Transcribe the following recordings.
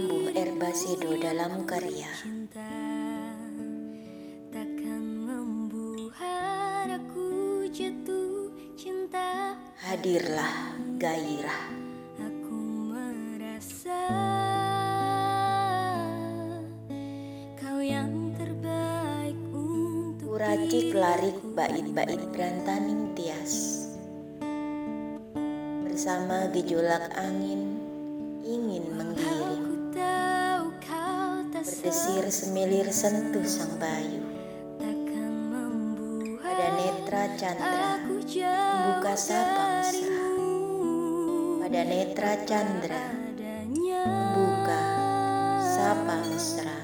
Ambum Erbasedo dalam karya. Cinta takkan membuat aku jatuh cinta. Hadirlah gairah. Aku merasa kau yang terbaik untuk Kuracik larik bait-bait berantaning tias. Bersama gejolak angin ingin menggiring Berdesir semilir sentuh sang bayu. Pada netra chandra aku jauh Membuka sapa mesra. Pada netra chandra adanya Membuka sapa mesra.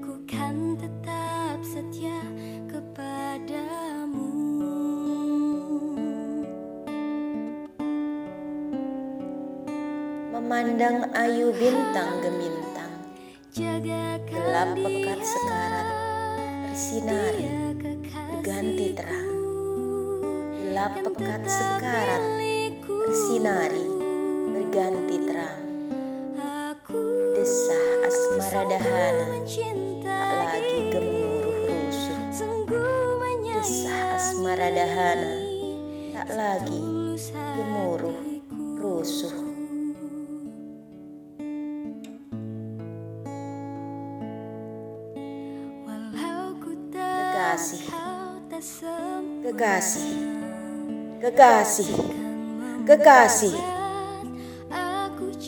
ku kan tetap setia kepadamu. Memandang ayu bintang gemintang Gelap pekat sekarat Bersinari berganti terang. Gelap pekat sekarat. Bersinari berganti terang. Desah asmara dahana Tak lagi gemuruh rusuh. Desah asmara dahana Tak lagi gemuruh rusuh Kekasih. Kekasih. Kekasih. Kekasih.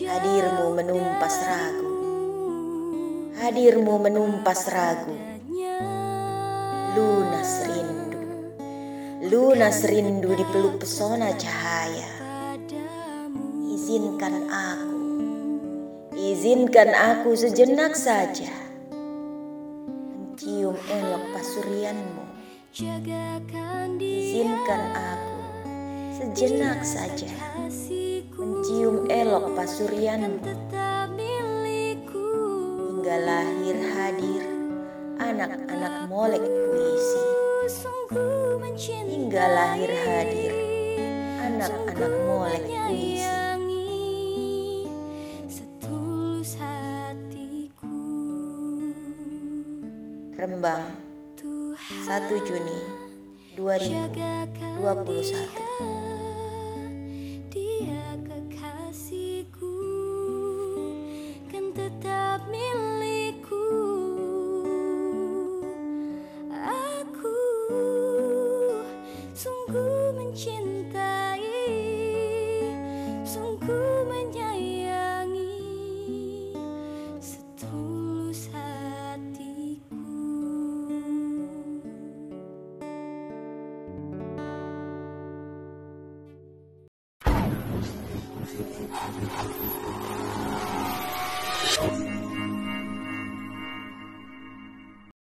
Hadirmu menumpas ragu. Hadirmu menumpas ragu. Lunas rindu Lunas rindu dipeluk pesona cahaya. Izinkan aku. Izinkan aku sejenak saja Mencium elok pasurianmu. Izinkan aku sejenak saja Mencium elok pasurianmu. Hingga lahir hadir anak-anak molek puisi. Hingga lahir hadir anak-anak molek puisi Rembang Tuhan 1 Juni 2021 jagakan